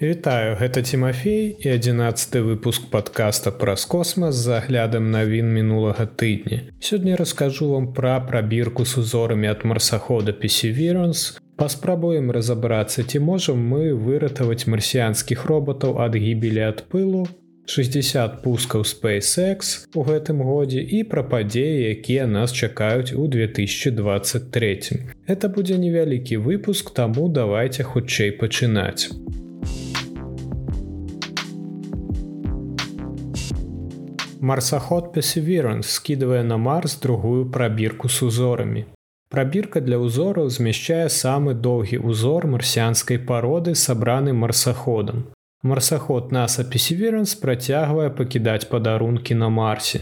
Вітаю, гэта Тимофей і 11 выпуск подкаста праз космас з аглядам навін мінулага тыдня. Сёння раскажу вам пра прабірку с узорамі ад марсахода Псеверанс. Паспрабуем разабрацца, ці можам мы выратаваць марсіянскіх роботаў ад гібелі ад пылу, 60 пускаў SpaceX у гэтым годзе і пра падзеі, якія нас чакаюць у 2023. Это будзе невялікі выпуск, таму давайте хутчэй пачынаць. Марсаход Песеверанс скідывае на Марс другую прабірку с узорамі. Прабірка для ўзораў змяшчае самы доўгі ўзор марсіанскай пароды, сабраны марсаходам. Марсаход NASA Песеверанс працягвае пакідаць падарункі на Марсе.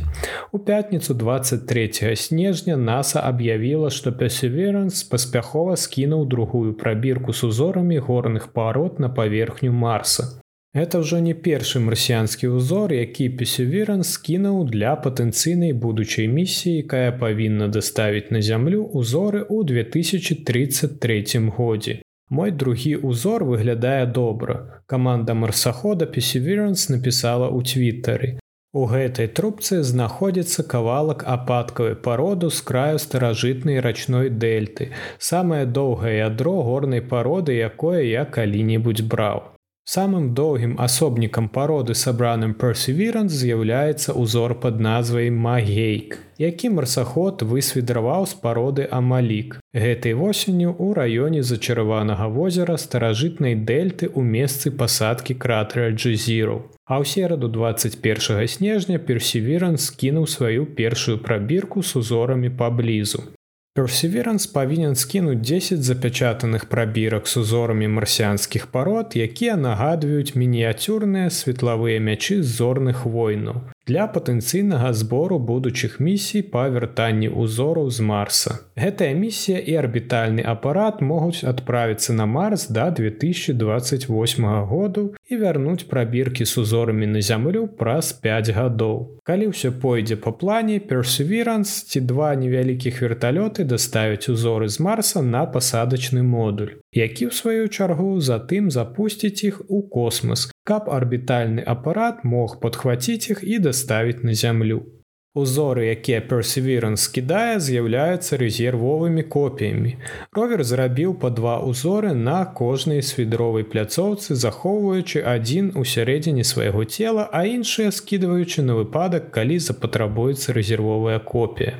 У пятніцу 23 снежня NASA аб'явіла, што Песеверанс паспяхова скінуў другую прабірку с узорамі горных парод на паверхню Марса. Это ўжо не першы марсіянскі ўзор, які Песеверан скінуў для патэнцыйнай будучай місіі, якая павінна даставіць на зямлю ўзоры ў 2033 годзе. Мой другі ўзор выглядае добра. Каманда марсахода Песеверанс напісала ў твиттары. У гэтай трубцы знаходзіцца кавалак ападкавай пароду з краю старажытнай рачной дэльты, самае доўгае ядро горнай пароды, якое я калі-небудзь браў. Самым доўгім асобнікам пароды сабраным Perseverance з'яўляецца ўзор пад назвай Магейк, які марсаход высведраваў з пароды Амалік. Гэтай восенню ў раёне зачараванага возера старажытнай дэльты ў месцы пасадкі кратера Джзіру. А ў сераду 21 снежня Персеверан скінуў сваю першую прабірку з узорамі паблізу. Персеверанс павінен скінуць 10 запячатаных прабірак з узорамі марсіанскіх парод, якія нагадваюць мініяцюрныя светлавыя мячы зорных войнаў для патэнцыйнага збору будучых місій па вяртанні ўзораў з марса. Гэтая місія і арбітальны апарат могуць адправіцца на марс да 2028 году і вярнуць прабіркі з узорамі на зямлю праз 5 гадоў. Калі ўсё пойдзе па плане персеверанс ці два невялікіх верталёты даставяць узоры з марса на пасадачны модуль, які ў сваю чаргу затым запусціць іх у космас, каб арбітальны апарат мог падхваціць іх і даставіць на зямлю. Узоры, якія Персеверан скідае, з'яўляюцца рэзервовымі копіямі. Ровер зрабіў па два ўзоры на кожнай свідровай пляцоўцы, захоўваючы адзін у сярэдзіне свайго цела, а іншыя скідваючы на выпадак, калі запатрабуецца рэзервовая копія.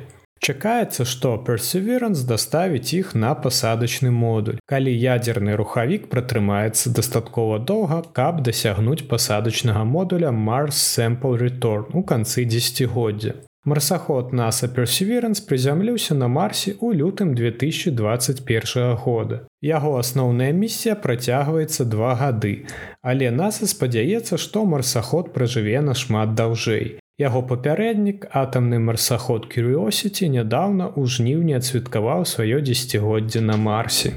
Чакаецца, што Perseverance даставіць іх на пасадачны модуль, калі ядзерны рухавік пратрымаецца дастаткова доўга, каб дасягнуць пасадачнага модуля Mars Sample Return у канцы дзегоддзя. Марсаход NASA Perseverance прызямліўся на Марсе ў лютым 2021 года. Яго асноўная місія працягваецца два гады, але NASA спадзяецца, што марсаход пражыве нашмат даўжэй. Яго папярэднік атамны марсаход Curiosity нядаўна ў жніўні адсвяткаваў сваё дзегоддзе на марсе.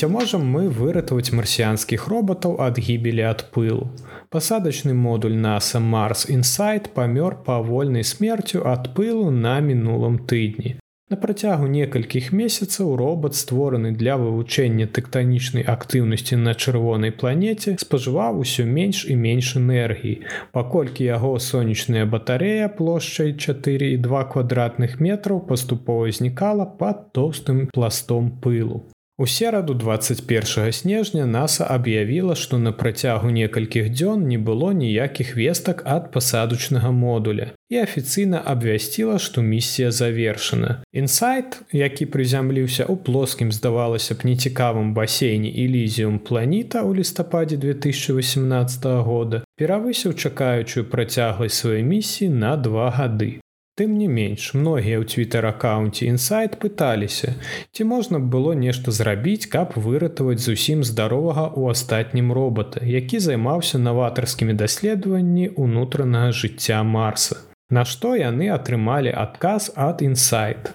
Ці можам мы выратаваць марсіянскіх роботаў ад гібелі ад пылу. Пасадачны модуль NASA Mars Insight памёр павольнай смерцю ад пылу на мінулым тыдні. На працягу некалькіх месяцаў робот створаны для вывучэння тэктанічнай актыўнасці на чырвонай планеце спажываў усё менш і менш энергіі, паколькі яго сонечная батарэя плошчай 4,2 квадратных метраў паступова знікала пад тоўстым пластом пылу. У сераду 21 снежня NASA аб'явіла, што на працягу некалькіх дзён не было ніякіх вестак ад пасадачнага модуля і афіцыйна абвясціла, што місія завершана. Інсайт, які прызямліўся ў плоскім здавалася б нецікавым басейне Элізіум планета ў лістападзе 2018 года, перавысіў чакаючую працягласць сваёй місіі на два гады. Тым не менш, многія ў твиттер-аккаунце інсайт пыталіся, ці можна было нешта зрабіць, каб выратаваць зусім здаровага ў астатнім робота, які займаўся наватарскімі даследаванні ўнутранага жыцця Марса. Нашто яны атрымалі адказ ад інсайт.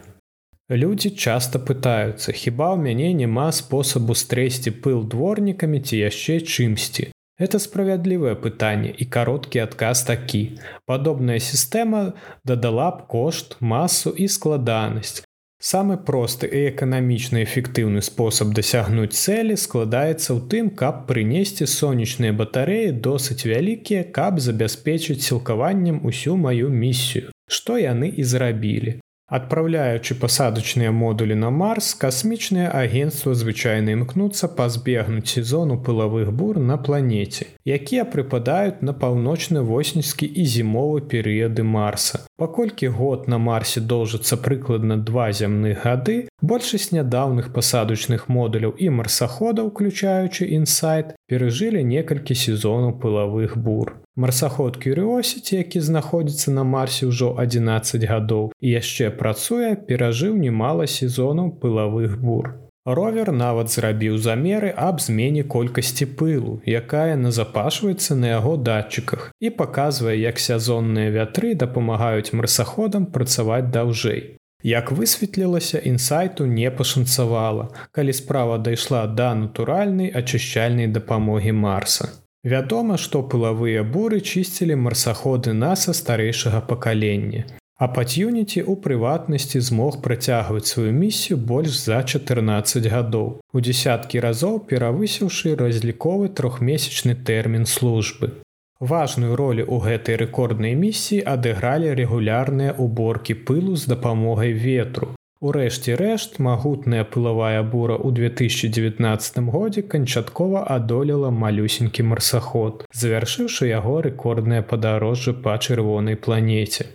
Людзі часта пытаюцца, хіба ў мяне няма спосабу стрэсці пыл дворнікамі ці яшчэ чымсьці. Это справядлівае пытанне і кароткі адказ такі. Падобная сістэма дадала б кошт, масу і складанасць. Самы просты і эканамічна эфектыўны спосаб дасягнуць цэлі складаецца ў тым, каб прынесці сонечныя батарэі досыць вялікія, каб забяспечыць сілкаваннем усю маю місію. Што яны і зрабілі. Адпраўляючы пасадачныя модулі на марс касмічныя агенцтва звычайна імкнуцца пазбегнуць сезону пылавых бур на планеце якія прыпадаюць на паўночны восеньскі і зімовы перыяды марса. Паколькі год на марсе доўжыцца прыкладна два зямных гады большасць нядаўных пасадачных модуляў і марсаходаў уключаючы інсайт перажылі некалькі сезонаў пылавых бур Марсаход Кюрыосіці, які знаходзіцца на марсе ўжо 11 гадоў і яшчэ працуе, перажыў немало сезонаў пылавых бур. Ровер нават зрабіў замеры аб змене колькасці пылу, якая назапашваецца на яго датчыках і паказвае, як сезонныя вятры дапамагаюць марсаходам працаваць даўжэй. Як высветлілася, інсайту не пашанцавала, калі справа дайшла да натуральнай ачышчальнай дапамогі марса. Вядома, што пылавыя буры чысцілі марсаходы наса старэйшага пакалення. А патюніці ў прыватнасці змог працягваць сваю місію больш за 14 гадоў. У десяткі разоў перавысіўшы разліковы трохмесячны тэрмін службы. Важную ролю ў гэтай рэкорднай місіі адыгралі рэгулярныя уборкі пылу з дапамогай ветру. Урэшце рэшт магутная пылавая бура ў 2019 годзе канчаткова адолела малюсенькі марсаход, завяршыўшы яго рэкорднае падарожжа па чырвонай планеце.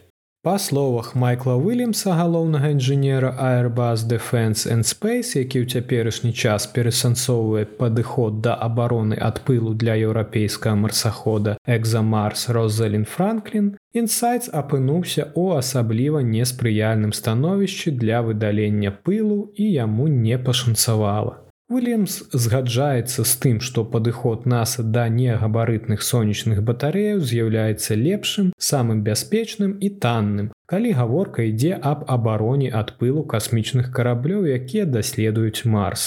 Па словах Майкла Уильямса галоўнага інжынера Airbus Defense and Space, які ў цяперашні час перасэнсоўвае падыход да абароны ад пылу для еўрапейскага марсахода Экзамарс Розалін Франклін, інсайтс апынуўся ў асабліва неспрыяльным становішчы для выдалення пылу і яму не пашанцавала. Уильямс згаджаецца з тым, што падыход NASAа да негабарытных сонечных батарэяў з'яўляецца лепшым, самым бяспечным і танным, калі гаворка ідзе аб абароне ад пылу касмічных караблёў, якія даследуюць Марс.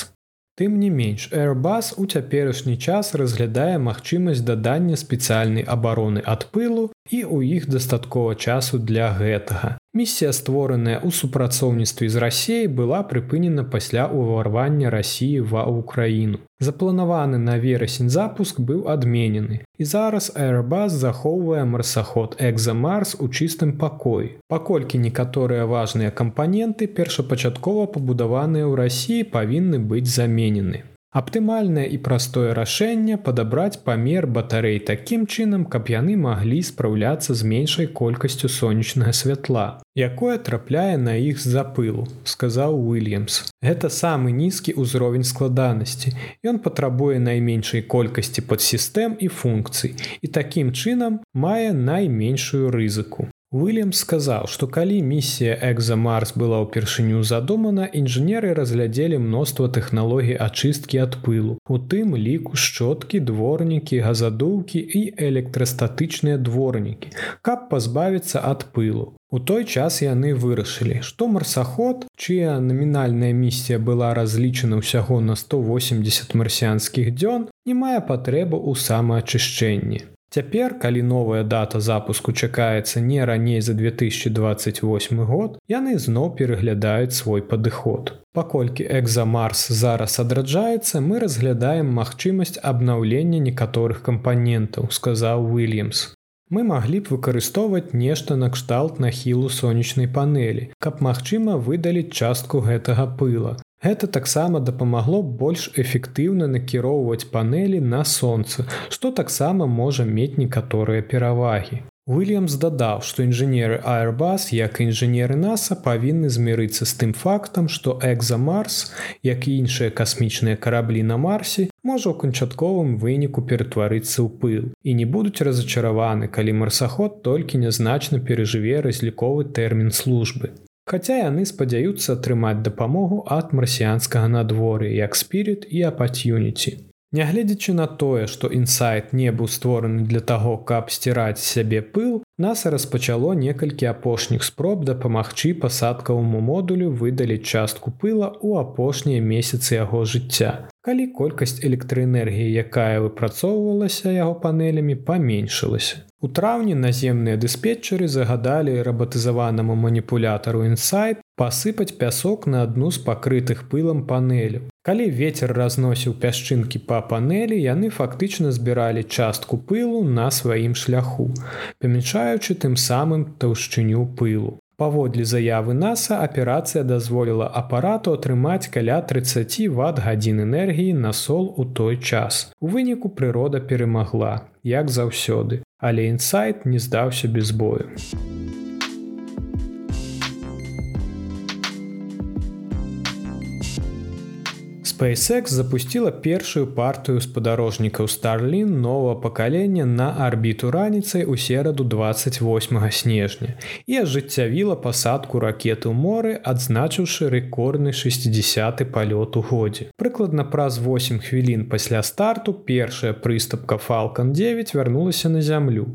Тым не менш, Airbus у цяперашні час разглядае магчымасць дадання спецыяльнай абароны ад пылу і ў іх дастаткова часу для гэтага. Місія, створаная ў супрацоўніцтве з рассеяй, была прыпынена пасля ўварвання рассіі ва ўкраіну. Запланаваны на верасень запуск быў адменены. І зараз Airbus захоўвае марсаход Экзамарс у чыстым пакоі. Паколькі некаторыя важныя кампаненты першапачаткова пабудаваныя ў рассіі павінны быць заменены. Аптымальнае і простое рашэнне падабраць памер батарэй такім чынам, каб яны маглі спраўляцца з меншай колькасцю сонечнага святла, якое трапляе на іх з-за пылу, сказаў Уильямс. Гэта самы нізкі ўзровень складанасці. Ён патрабуе найменшай колькасці падсістэм і функцый і такім чынам мае найменшую рызыку. Уильям сказаў, што калі місія Экзамарс была ўпершыню задумана, інжынеры разглядзелі мноства тэхналогій ачысткі ад пылу. У тым ліку шчоткі, дворнікі, газадоўкі і электрастатычныя дворнікі, каб пазбавіцца ад пылу. У той час яны вырашылі, што марсаход, чыя намінальная місія была разлічана ўсяго на 180 марсіянскіх дзён, не мае патрэбу ў самаачышчэнні. Цяпер, калі новая дата запуску чакаецца не раней за 2028 год, яны зноў пераглядаюць свой падыход. Паколькі экзамарс зараз адраджаецца, мы разглядаем магчымасць абнаўлення некаторых кампанентаў, сказаў Уильямс. Мы маглі б выкарыстоўваць нешта накшталт нахілу сонечнай панелі, каб магчыма выдаліць частку гэтага пыла, Гэта таксама дапамагло больш эфектыўна накіроўваць панелі на сонца, што таксама можа мець некаторыя перавагі. Уильямс дадаў, што інжынеры Airbus, як і інжынеры NASAа павінны змірыцца з тым фактам, што экзамарс, як і іншыя касмічныя караблі на марсе, можа ў канчатковым выніку ператварыцца ў пыл і не будуць разачараваны, калі марсаход толькі нязначна перажыве разліковы тэрмін службы хаця яны спадзяюцца атрымаць дапамогу ад марсіянскага надвор'я як спірит і апатюніці. Нягледзячы на тое, што інсайт не быў створаны для таго, каб сціраць сябе пыл, нас распачало некалькі апошніх спроб дапамагчы пасадкаваму модулю выдаліць частку пыла ў апошнія месяцы яго жыцця. Калі колькасць электраэнергіі, якая выпрацоўвалася яго панелямі, паменшылася. У траўні наземныя дыспетчары загадалі рабатызаванаму маніпулятару інсайт пасыпаць пясок на адну з пакрытых пылам панелю. Калі ветер разносіў пясчынкі па панелі, яны фактычна збіралі частку пылу на сваім шляху, памяншаючы тым самым таўшчыню пылу. Паводле заявы NASAа аперацыя дазволіла апарату атрымаць каля 30 ватт гадзін энергіі на сол у той час. У выніку прырода перамагла, як заўсёды, але інсайт не здаўся без бою. SpaceX запустила першую партыю спадарожнікаў Starlin нового пакалення на арбіту раніцай у сераду 28 снежня і ажыццявіла пасадку ракеты ў моры, адзначыўшы рэкордны 60 палёт у годзе. Прыкладна праз 8 хвілін пасля старту першая прыступка Falалcon 9 вярнулася на зямлю.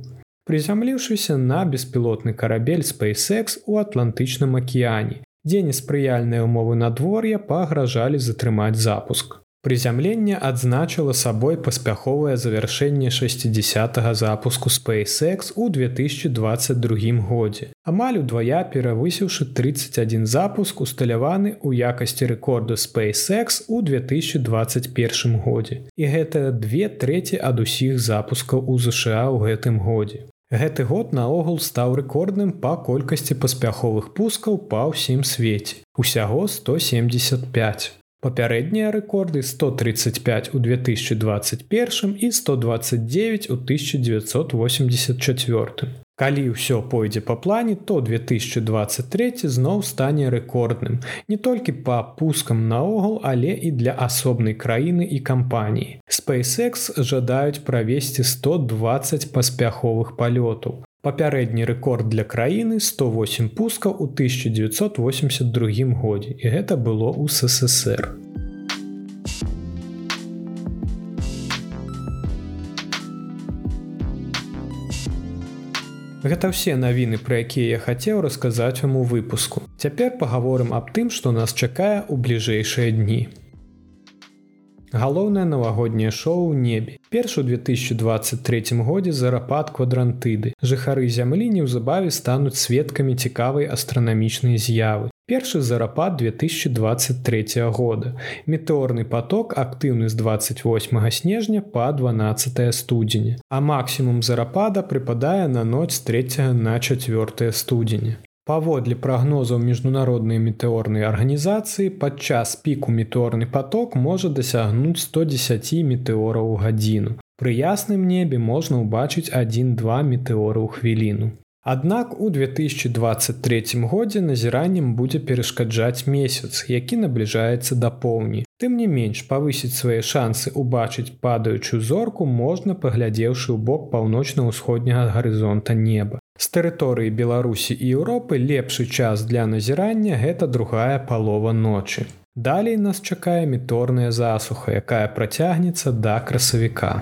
Прызямліўшыся на беспілотны карабель SpaceX у атлантычным акіяне, дзе неспрыяльныя ўмовы надвор'я пагражалі затрымаць запуск. Прызямленне адзначыла сабой паспяховае завяршэнне 60 запуску SpaceX у 2022 годзе. Амаль удвая перавысіўшы 31 запуск усталяваны ў якасці рэкорду SpaceX у 2021 годзе. І гэта две трэці ад усіх запускаў у ЗША ў гэтым годзе. Гэты год наогул стаў рэкордным па колькасці паспяховых пускаў па ўсім свеце. Усяго 175. Папярэднія рэкорды 135 у 2021 і 129 у 1984. Калі ўсё пойдзе па плане, то 2023 зноў стане рэкордным не толькі па пускам наогул, але і для асобнай краіны і кампаніі. SpaceX жадаюць правесці 120 паспяховых палётаў. Папярэдні рэкорд для краіны 108 пускаў у 1982 годзе і гэта было ў ССР. Гэта ўсе навіны, пра якія я хацеў расказаць вам у выпуску. Цяпер пагаворым аб тым, што нас чакае ў бліжэйшыя дні. Галоўнае навагодняе шоу небе. Першы 2023 годзе зарапад квадрантыды. Жыхары зямлі неўзабаве стануць сведкамі цікавай астранамічнай з'явы. Першы зарапад 2023 года. Метэорны поток актыўны з 28 снежня па 12 студзеня. А максімум зарапада прыпадае на ноч з 3 на 4 студзеня. Паводле прагнозаў міжнароднай метэорнай арганізацыі падчас піку метэорны поток можа дасягнуць 110 метэораў у гадзіну. Пры ясным небе можна ўбачыць 1-2 метэоры ў хвіліну. Аднак у 2023 годзе назіраннем будзе перашкаджаць месяц, які набліжаецца да поўні. Тым не менш павысіць свае шансы ўбачыць падаючую зорку можна паглядзеўшы ў бок паўночна-ўсходняга гарызонта неба. З тэрыторыі Беларусі і Еўропы лепшы час для назірання гэта другая палова ночы. Далей нас чакае меторная засуха, якая працягнецца да красавіка.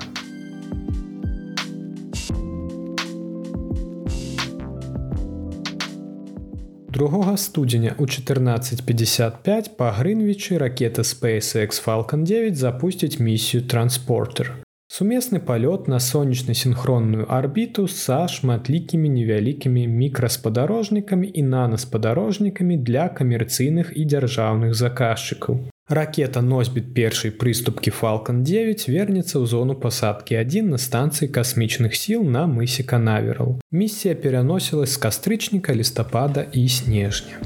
2 студзеня у 1455 па грынвічы ракета SpaceX Falалcon 9 запусціць місію транспортер. Сумесны палёт на сонечна синхронную арбіту са шматлікімі невялікімі мікраспадарожнікамі і нанаспадарожнікамі для камерцыйных і дзяржаўных заказчыкаў. Ракета носьбіт першай прыступкі Falалcon 9 вернецца ў зону пасадкі адзін на станцыі касмічных сіл на мысе канаверал. Місія пераносілась з кастрычніка лістапада і снежня.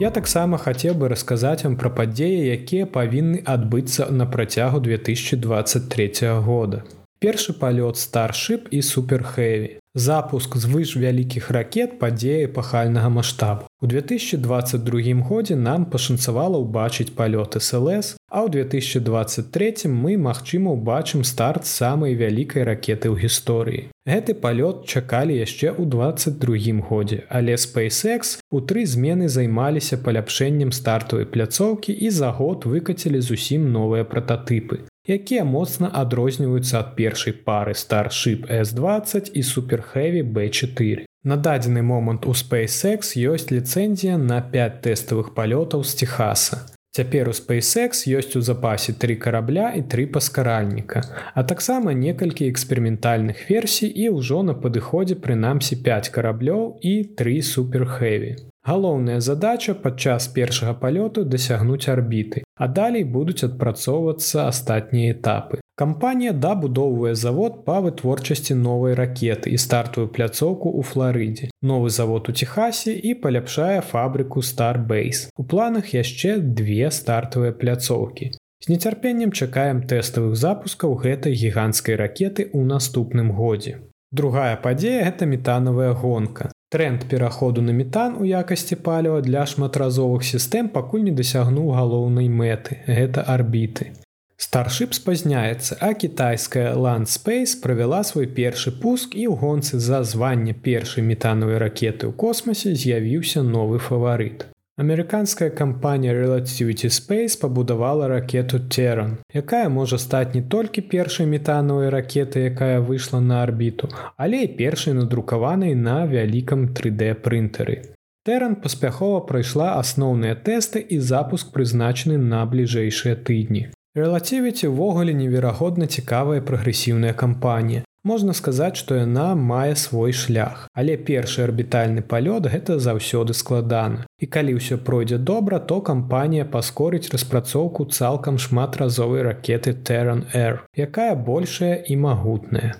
Я таксама хацеў бы расказаць вам пра падзеі, якія павінны адбыцца на працягу 2023 года. Першы палёт старшып і суперхэві. Запуск звыш вялікіх ракет падзеі пахальнага маштабу. У 2022 годзе нам пашанцавала ўбачыць палёт СЛС, а ў 2023 мы, магчыма, убачым старт самай вялікай ракеты ў гісторыі. Гэты палёт чакалі яшчэ ў 22 годзе, але SpaceX у тры змены займаліся паляпшэннем стартавай пляцоўкі і за год выкацілі зусім новыя прататыпы якія моцна адрозніваюцца ад першай пары старship S20 і суперхэві B4. На дадзены момант у SpaceX ёсць ліцэнзія на 5 тэставых палётаў з Техаса. Цяпер у SpaceX ёсць у запасе тры карабля і тры паскаральніка, а таксама некалькі эксперыментальных версій і ўжо на падыходзе прынамсі 5 караблёў і тры суперхэві. Галоўная задача падчас першага палёту дасягнуць арбіты, а далей будуць адпрацоўвацца астатнія этапы. Кампанія дабудоўвае завод па вытворчасці новай ракеты і стартую пляцоўку ў Флорыдзе. Новы завод у Техасе і паляпшае фабрыку Starbase. У планах яшчэ две стартавыя пляцоўкі. З нецярпеннем чакаем тэставых запускаў гэтай гіганцкай ракеты ў наступным годзе. Другая падзея гэта метанавая гонка. Тренд пераходу на метан у якасці паліва для шматразовых сістэм пакуль не дасягнуў галоўнай мэты гэта арбіты. Старship спазняецца, а кітайская Landspace правяла свой першы пуск і ў гонцы за званне першай метанавай ракеты ў космосе з'явіўся новы фаварыт. Амерыканская кампанія Relativity Space пабудавала ракету Терран, якая можа стаць не толькі першай метанавай ракеты, якая выйшла на арбіту, але і першай надрукаванай на вялікам 3D прынтары. Тэран паспяхова прайшла асноўныя тэсты і запуск прызначаны на бліжэйшыя тыдні. Relativity ўвогуле неверагодна цікавая прагрэсіўная кампанія. Можна сказаць, што яна мае свой шлях, але першы арбітальны палёт гэта заўсёды складана. І калі ўсё пройдзе добра, то кампанія паскорыць распрацоўку цалкам шматразовай ракеты Terran Air, якая большая і магутная.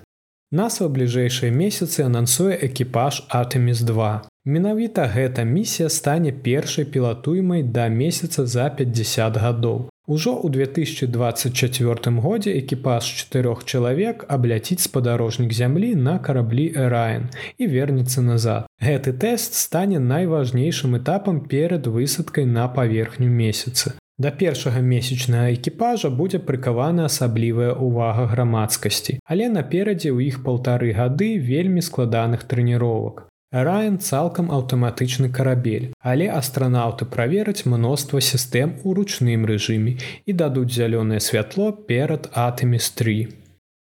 Насва бліжэйшыя месяцы анансуе экіпаж Атэміс 2. Менавіта гэта місія стане першай пілатуймай да месяца за 50 гадоў. Ужо ў 2024 годзе экіпаж чатырох чалавек абляціць спадарожнік зямлі на караблі Эраен і вернецца назад. Гэты тэст стане найважнейшым этапам перад высадкай на паверхню месяца. Да першага месячнага экіпажа будзе прыкавана асаблівая ўвага грамадскасці, але наперадзе ў іх паўтары гады вельмі складаных трэніровак. Раен цалкам аўтаматычны карабель, але астранаўты правераць мноства сістэм у ручным рэжыме і дадуць зялёнае святло перад атэміс3.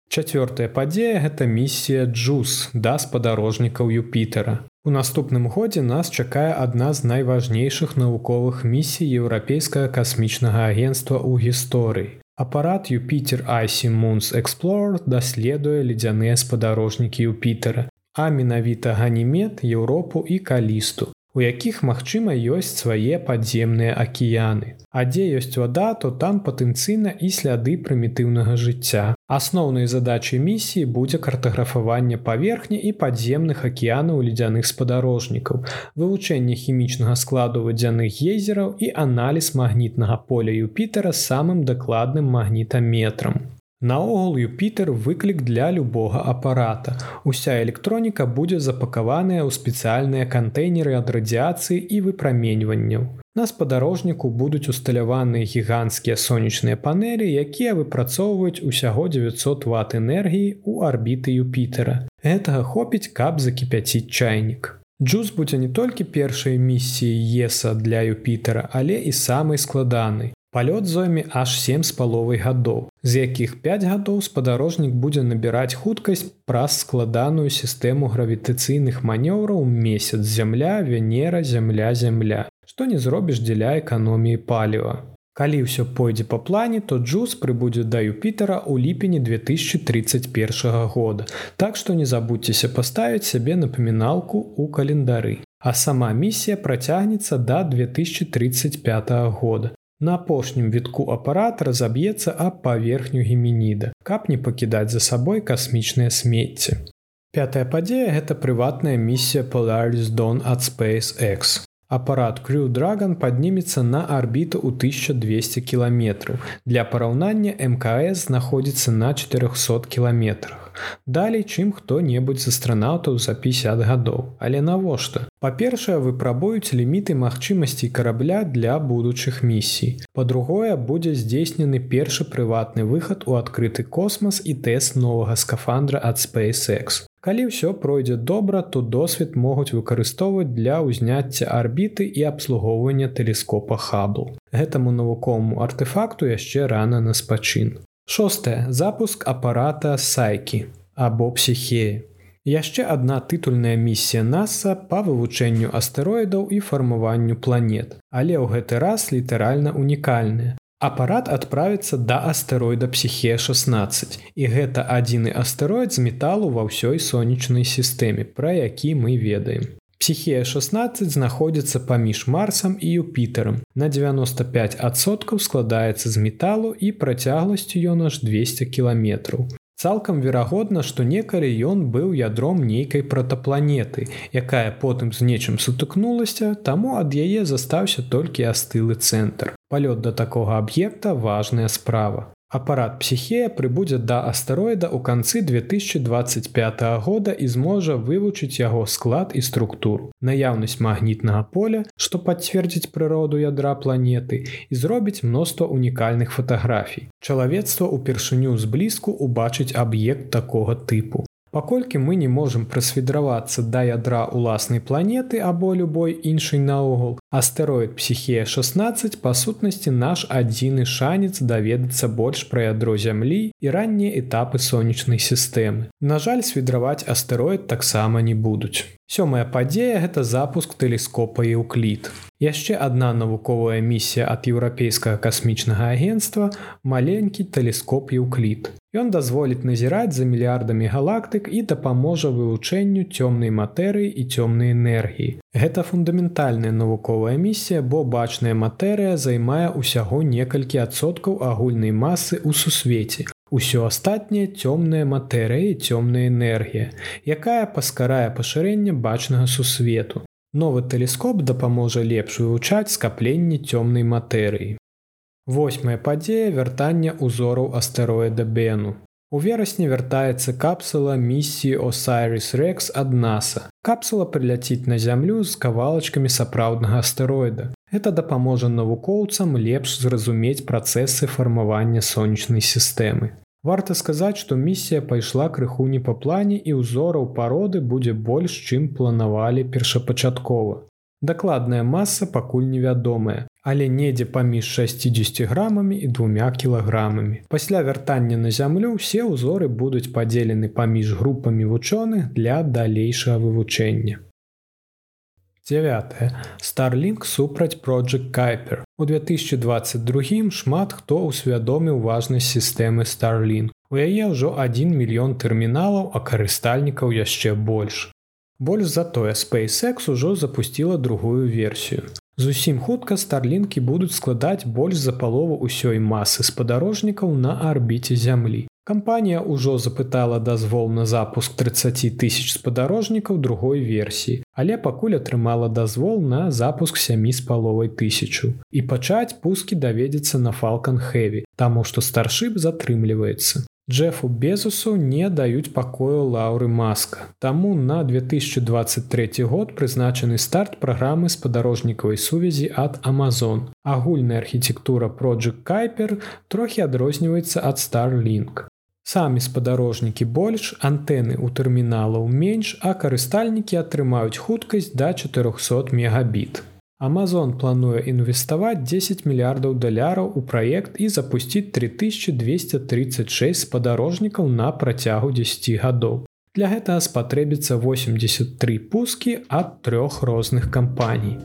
Чацвёртая падзея гэта місія Джус да спадарожнікаў Юпітера. У наступным годзе нас чакае адна з найважнейшых навуковых місій еўрапейскага касмічнага агенства ў гісторыі. Апарат Юпітер Айсі Мунс Explorer даследуе ледзяныя спадарожнікі Юпітера, а менавіта ганімет Еўропу і калісту, у якіх магчыма ёсць свае падземныя акіяны. А дзе ёсць вада, то там патэнцыйна і сляды прымітыўнага жыцця. Асноўнай задачай місіі будзе картаграфаванне паверхні і падземных акіянаў ледзяных спадарожнікаў, вывучэнне хімічнага складу вадзяных езераў і аналіз магнітнага поля Юпітера самым дакладным магнітаметрам. Наогул Юпітер выклік для любога апарата. Уся электроніка будзе запакаваная ў спецыяльныя кантэйнеры ад радыяцыі і выпраменьванняў. На спадарожніку будуць усталяваныя гіганцкія сонечныя панелі, якія выпрацоўваюць усяго 900 ватт энергіі ў арбіты Юпітера. Гэтага хопіць, каб закіпяціць чайнік. Джуз будзе не толькі першай місіі ЕСа для Юпітера, але і самай складанай. Палёт зойме аж сем з паловай гадоў, з якіх 5 гадоў спадарожнік будзе набіраць хуткасць праз складаную сістэму гравітацыйных манёўраў месяц зямля, венера, зямля, зямля, што не зробіш дзеля эканоміі паліва. Калі ўсё пойдзе па плане, то Джуз прыбудзе да Юпітера ў ліпені 2031 года. Так што не забудзьцеся паставіць сябе напаміналку ў календары. А сама місія працягнецца да 2035 года. На апошнім вітку апарат разаб'ецца аб паверхню геменіда, каб не пакідаць за сабой касмічныя смецці. Пятая падзея гэта прыватная місія Polaris Don ад SpaceX. Апарат Crew Dragon паднімецца на арбіту ў 1200 кіламетраў. Для параўнання МКС знаходзіцца на 400 кіламетрах. Далей, чым хто-небудзь з астранаўтаў за 50 гадоў. Але навошта? Па-першае, выпрабуюць ліміты магчымасцей карабля для будучых місій. Па-другое, будзе здзейснены першы прыватны выхад у адкрыты космас і тэст новага скафандра ад SpaceX. Калі ўсё пройдзе добра, то досвед могуць выкарыстоўваць для ўзняцця арбіты і абслугоўвання тэлескопа хабл. Гэтаму навуковаму артефакту яшчэ рана на спачын. Шостае запуск апарата сайкі або псіхеі. Яшчэ адна тытульная місія NASAа па вывучэнню астэроідаў і фармаванню планет, але ў гэты раз літаральна унікальная. Апарат адправіцца да астэроіда псіхе 16 і гэта адзіны астэроід з металу ва ўсёй сонечнай сістэме, пра які мы ведаем. Псіхія 16 знаходзіцца паміж марсам і юпітером. На 95соткаў складаецца з металу і працягласцю ён аж 200 кіламетраў. Цалкам верагодна, што некалі ён быў ядром нейкай протапланеты, якая потым з нечым сутыкнулася, таму ад яе застаўся толькі астылы цэнтр. Палёт да такога аб'екта важная справа. Апарат псіхея прыбудзе да астэроіда ў канцы 2025 года і зможа вывучыць яго склад і структуру. Наяўнасць магнітнага поля, што пацвердзіць прыроду ядра планеты і зробіць мноства унікальных фатаграфій. Чалавецтва ўпершыню зблізку убачыць аб'ект такога тыпу. Паколькі мы не можам прасвідравацца да ядра ўласнай планеты або любой іншай наогул, астэроід псіхія 16 па сутнасці наш адзіны шанец даведацца больш пра ядро зямлі і раннія этапы сонечнай сістэмы. На жаль, свідраваць астэроід таксама не будуць. Сёмая падзея гэта запуск тэлескопа Еўклід. Яшчэ адна навуковая місія ад еўрапейскага касмічнага агенства маленькі тэлескоп Еўклід. Ён дазволіць назіраць за мільярдамі галактык і дапаможа вывучэнню цёмнай матэрыі і цёмнай энергіі. Гэта фундаментальная навуковая місія, бо бачная матэрыя займае ўсяго некалькі адсоткаў агульнай масы ў сусвеце, Усё астатняе цёмная матэрыя і цёмная энергія, якая паскарае пашырэнне бачнага сусвету. Новы тэлескоп дапаможа лепш вывучаць скапленне цёмнай матэрыі. Восьмая падзея вяртання ўзораў астэроіда Бену. У верасні вяртаецца капсула місіі Осайрис Рекс ад NASAа. Капсула прыляціць на зямлю з кавалачкамі сапраўднага астэроіда. Гэта дапаможа навукоўцам лепш зразумець працэсы фармавання сонечнай сістэмы. Варта сказаць, што місія пайшла крыху не па плане і ўзораў пароды будзе больш, чым планавалі першапачаткова. Дакладная маса пакуль невядомая, але недзе паміж 60 грамамі і двумя кілаграмамі. Пасля вяртання на зямлю ўсе ўзоры будуць падзелены паміж групамі вучоных для далейшага вывучэння. 9 Starlink супраць Project Кайпер. У 2022 шмат хто ўсвядоміў важнасць сістэмы Starlink. У яе ўжо 1 мільён тэрміналаў, а карыстальнікаў яшчэ больш. Больш затое SpaceX ужо запусціла другую версію. Зусім хутка старлінкі будуць складаць больш за палову ўсёй масы спадарожнікаў на арбіце зямлі. Кампанія ўжо запытала дазвол на запуск 30 тысяч спадарожнікаў другой версіі, але пакуль атрымала дазвол на запуск сямі з паловай тысячу. І пачаць пускі даведзецца на фалкан хэві, таму што старшып затрымліваецца. Джефу Безусу не даюць пакою лаўры маска. Таму на 2023 год прызначаны старт праграмы спадарожнікавай сувязі ад Amazon. Агульная архітэктура Project Кайпер трохі адрозніваецца ад Starlink. Самі спадарожнікі больш, антэны ў тэрміналаў менш, а карыстальнікі атрымаюць хуткасць да 400 мегабіт. Амазон плануе інвеставаць 10 мільярдаў даляраў у праект і запусціць 3236 спадарожнікаў на працягу 10 гадоў. Для гэтага спатрэбіцца 83 пускі ад трох розных кампаній.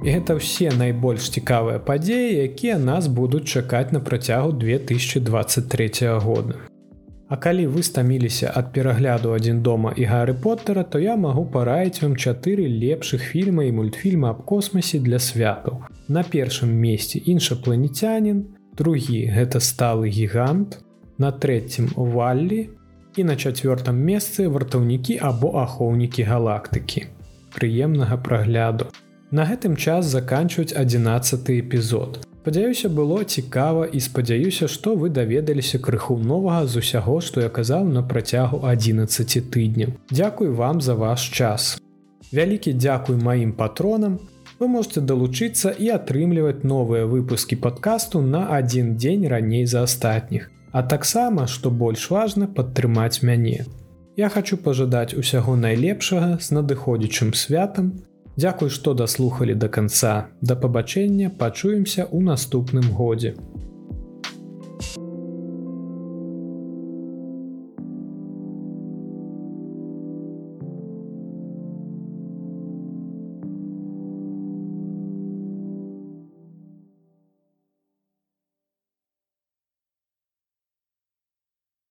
І гэта ўсе найбольш цікавыя падзеі, якія нас будуць чакаць на працягу 2023 года. А калі вы стаміліся ад перагляду адзін дома і гары поттера, то я магу параіць вам чатыры лепшых фільма і мультфільма аб космасе для святаў. На першым месці іншапланецянін, другі гэта сталы гігант, на трэцім валлі і на чацвёртым месцы вартаўнікі або ахоўнікі галактыкі. Прыемнага прагляду. На гэтым час заканчваюць 11 эпізод. Спадзяюся было цікава і спадзяюся, што вы даведаліся крыху новага з усяго, што я казаў на працягу 11 тыдняў. Дзякуй вам за ваш час. Вялікі дзякуй маім патронам. Вы можете далучыцца і атрымліваць новыя выпускі падкасту на адзін дзень раней за астатніх. А таксама, што больш важна падтрымаць мяне. Я хочу пажадаць усяго найлепшага з надыходзячым святам, Дзякуй, што даслухалі да канца. Да пабачэння пачуемся ў наступным годзе.